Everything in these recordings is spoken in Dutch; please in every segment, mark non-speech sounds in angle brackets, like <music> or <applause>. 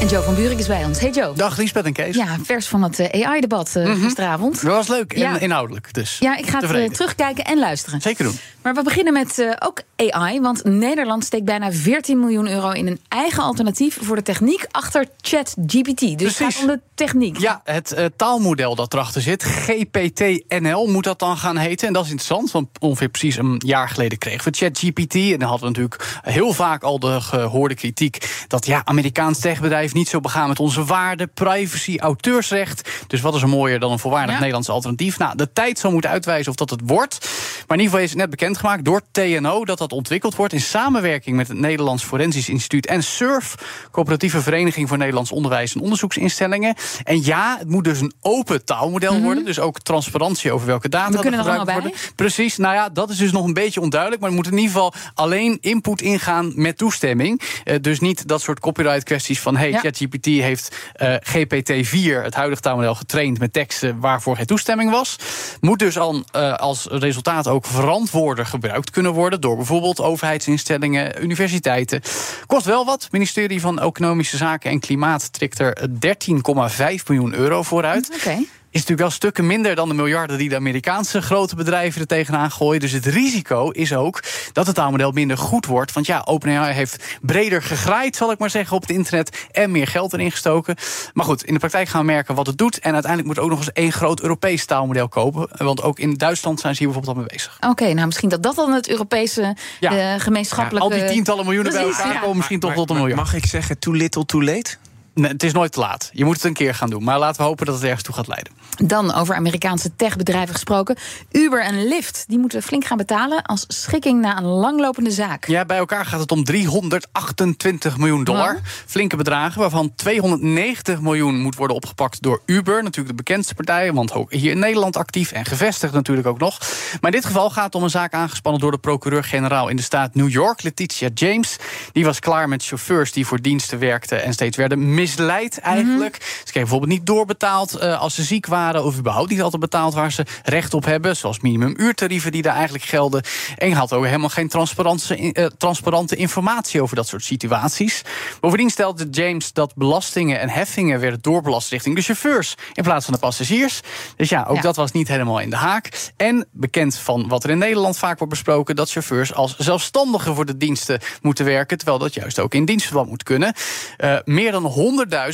En Joe van Buurik is bij ons. Hey Joe. Dag Liesbeth en Kees. Ja, vers van het eh, AI-debat uh, Mhm. gisteravond. Dat was leuk en Ja. inhoudelijk dus. Ja, ik ga het eh, terugkijken en luisteren. Zeker doen. Maar we beginnen met eh, ook AI. Want Nederland steekt bijna 14 miljoen euro in een eigen alternatief voor de techniek achter ChatGPT. Dus het Precies. gaat om de techniek. Ja, het eh, taalmodel dat erachter zit, GPT-NL moet dat dan gaan heten. En dat is interessant, want ongeveer precies een jaar geleden kregen we ChatGPT. En dan hadden we natuurlijk heel vaak al de gehoorde kritiek... dat ja, Amerikaans techbedrijf niet zo begaan met onze waarden... privacy, auteursrecht. Dus wat is er mooier dan een volwaardig Ja. Nederlands alternatief? Nou, de tijd zal moeten uitwijzen of dat het wordt. Maar in ieder geval is het net bekendgemaakt door TNO... dat dat ontwikkeld wordt in samenwerking met het Nederlands Forensisch Instituut... en SURF, Coöperatieve Vereniging voor Nederlands Onderwijs en Onderzoeksinstellingen. En ja, het moet dus een open taalmodel worden. Dus ook transparantie over welke data Mhm. We kunnen er gebruikt worden. Precies, nou ja, dat is dus nog een beetje onduidelijk. Maar er moet in ieder geval alleen input ingaan met toestemming. Eh, dus niet dat soort copyright kwesties van... hey, Ja. ChatGPT heeft eh, GPT-4, het huidige taalmodel, getraind... met teksten waarvoor geen toestemming was. Moet dus al, eh, als resultaat ook verantwoorder gebruikt kunnen worden... door bijvoorbeeld overheidsinstellingen, universiteiten. Kost wel wat. Het ministerie van Economische Zaken en Klimaat... trekt er 13,5 miljoen euro voor uit. Oké. Natuurlijk wel stukken minder dan de miljarden die de Amerikaanse grote bedrijven er tegenaan gooien. Dus het risico is ook dat het taalmodel minder goed wordt. Want ja, OpenAI heeft breder gegraaid, zal ik maar zeggen, op het internet. En meer geld erin gestoken. Maar goed, in de praktijk gaan we merken wat het doet. En uiteindelijk moet ook nog eens één groot Europees taalmodel kopen. Want ook in Duitsland zijn ze hier bijvoorbeeld al mee bezig. Oké, nou misschien dat dat dan het Europese Ja. eh, gemeenschappelijke... Al die tientallen miljoenen bij elkaar ja. komen misschien toch Maar- tot een miljard. Mag ik zeggen, too little, too late? Nee, het is nooit te laat. Je moet het een keer gaan doen. Maar laten we hopen dat het ergens toe gaat leiden. Dan over Amerikaanse techbedrijven gesproken. Uber en Lyft die moeten flink gaan betalen als schikking na een langlopende zaak. Ja, bij elkaar gaat het om 328 miljoen dollar. Flinke bedragen, waarvan 290 miljoen moet worden opgepakt door Uber. Natuurlijk de bekendste partij, want ook hier in Nederland actief en gevestigd natuurlijk ook nog. Maar in dit geval gaat het om een zaak aangespannen door de procureur-generaal in de staat New York, Letitia James. Die was klaar met chauffeurs die voor diensten werkten en steeds werden misleid eigenlijk. Ze kregen bijvoorbeeld niet doorbetaald eh, als ze ziek waren of überhaupt niet altijd betaald waar ze recht op hebben, zoals minimumuurtarieven die daar eigenlijk gelden. En je had ook helemaal geen transparante, eh, transparante informatie over dat soort situaties. Bovendien stelde James dat belastingen en heffingen werden doorbelast richting de chauffeurs in plaats van de passagiers. Dus ja, ook Ja. dat was niet helemaal in de haak. En bekend van wat er in Nederland vaak wordt besproken, dat chauffeurs als zelfstandigen voor de diensten moeten werken, terwijl dat juist ook in dienstverband moet kunnen. Eh, meer dan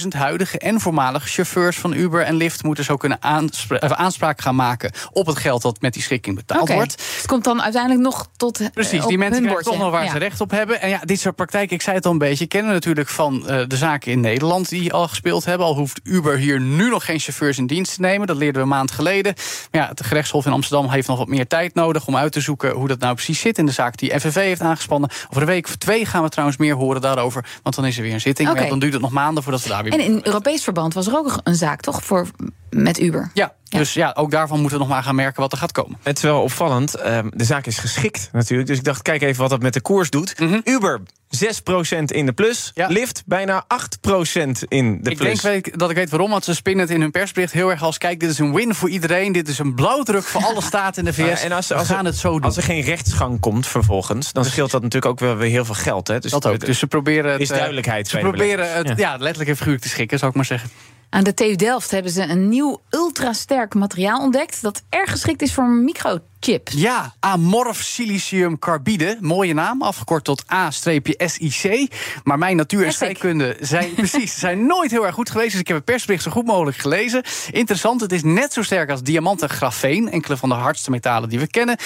100.000 huidige en voormalige chauffeurs van Uber en Lyft moeten zo kunnen aanspra- eh, aanspraak gaan maken op het geld dat met die schikking betaald wordt. het komt dan uiteindelijk nog tot eh, Precies, die mensen krijgen toch nog waar Ja. ze recht op hebben. En ja, dit soort praktijken, ik zei het al een beetje, kennen natuurlijk van eh, de zaken in Nederland die al gespeeld hebben. Al hoeft Uber hier nu nog geen chauffeurs in dienst te nemen. Dat leerden we een maand geleden. Maar ja, het gerechtshof in Amsterdam heeft nog wat meer tijd nodig om uit te zoeken hoe dat nou precies zit in de zaak die FNV heeft aangespannen. Over een week of twee gaan we trouwens meer horen daarover, want dan is er weer een zitting. Ja, dan duurt het nog maanden voordat we daar weer En in Europees verband was er ook een zaak, toch? Voor, met Uber. Ja, dus ja, ook daarvan moeten we nog maar gaan merken wat er gaat komen. Het is wel opvallend. ehm, de zaak is geschikt natuurlijk. Dus ik dacht, kijk even wat dat met de koers doet. Uber 6% in de plus. Ja. Lyft bijna 8% in de ik plus. denk weet- dat ik weet waarom, want ze spinnen het in hun persbericht heel erg als... kijk, dit is een win voor iedereen, dit is een blauwdruk voor alle staten in de VS. <laughs> Ja, en als, we als, gaan er, het zo doen. als er geen rechtsgang komt vervolgens, dan scheelt dat natuurlijk ook wel weer heel veel geld. Hè? Dus dat ook. het- Dus ze proberen het, is eh, duidelijkheid Ze proberen het ja. letterlijk en figuurlijk te schikken, zou ik maar zeggen. Aan de TU Delft hebben ze een nieuw ultrasterk materiaal ontdekt... dat erg geschikt is voor Ja, amorf silicium carbide. Mooie naam, afgekort tot A-SIC. Maar mijn natuur en scheikunde zijn, <laughs> precies, zijn nooit heel erg goed geweest. Dus ik heb het persbericht zo goed mogelijk gelezen. Interessant, het is net zo sterk als diamant en grafeen. Enkele van de hardste metalen die we kennen.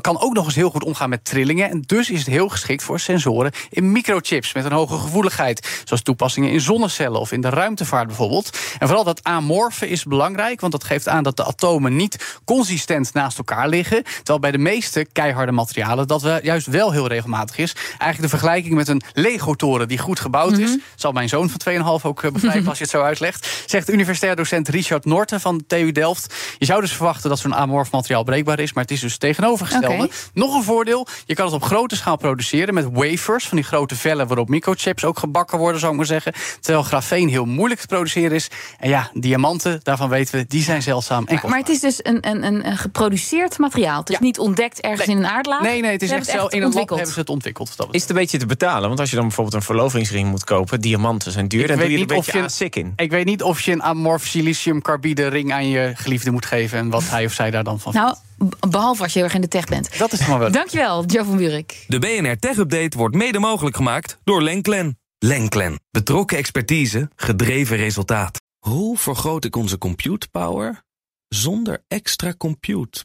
Kan ook nog eens heel goed omgaan met trillingen. En dus is het heel geschikt voor sensoren in microchips. Met een hoge gevoeligheid. Zoals toepassingen in zonnecellen of in de ruimtevaart bijvoorbeeld. En vooral dat amorfe is belangrijk. Want dat geeft aan dat de atomen niet consistent naast elkaar liggen. Terwijl bij de meeste keiharde materialen dat we juist wel heel regelmatig is. Eigenlijk de vergelijking met een Lego-toren die goed gebouwd is. Zal mijn zoon van 2,5 ook eh, begrijpen als je het zo uitlegt. Zegt universitair docent Richard Norten van TU Delft. Je zou dus verwachten dat zo'n amorf materiaal breekbaar is. Maar het is dus tegenovergestelde. Nog een voordeel. Je kan het op grote schaal produceren met wafers. Van die grote vellen waarop microchips ook gebakken worden, zou ik maar zeggen. Terwijl grafeen heel moeilijk te produceren is. En ja, diamanten, daarvan weten we, die zijn zeldzaam en Maar het is dus een, een, een geproduceerd materiaal. Het is Ja. niet ontdekt ergens Nee. in een aardlaag. Nee, nee, het is echt zo. het In een lab ontwikkeld. hebben ze het ontwikkeld. dat Is het een beetje te betalen? Want als je dan bijvoorbeeld een verlovingsring moet kopen, diamanten zijn duur, Ik dan weet doe je er niet een of beetje je- aan sick in. Ik weet niet of je een amorf siliciumcarbide ring aan je geliefde moet geven. En wat hij of zij daar dan van Nou, behalve als je heel erg in de tech bent. Dat is het maar wel. Dankjewel, Joe van Buurik. De BNR Tech Update wordt mede mogelijk gemaakt door Lenklen. Lenklen. Betrokken expertise, gedreven resultaat. Hoe vergroot ik onze compute power zonder extra compute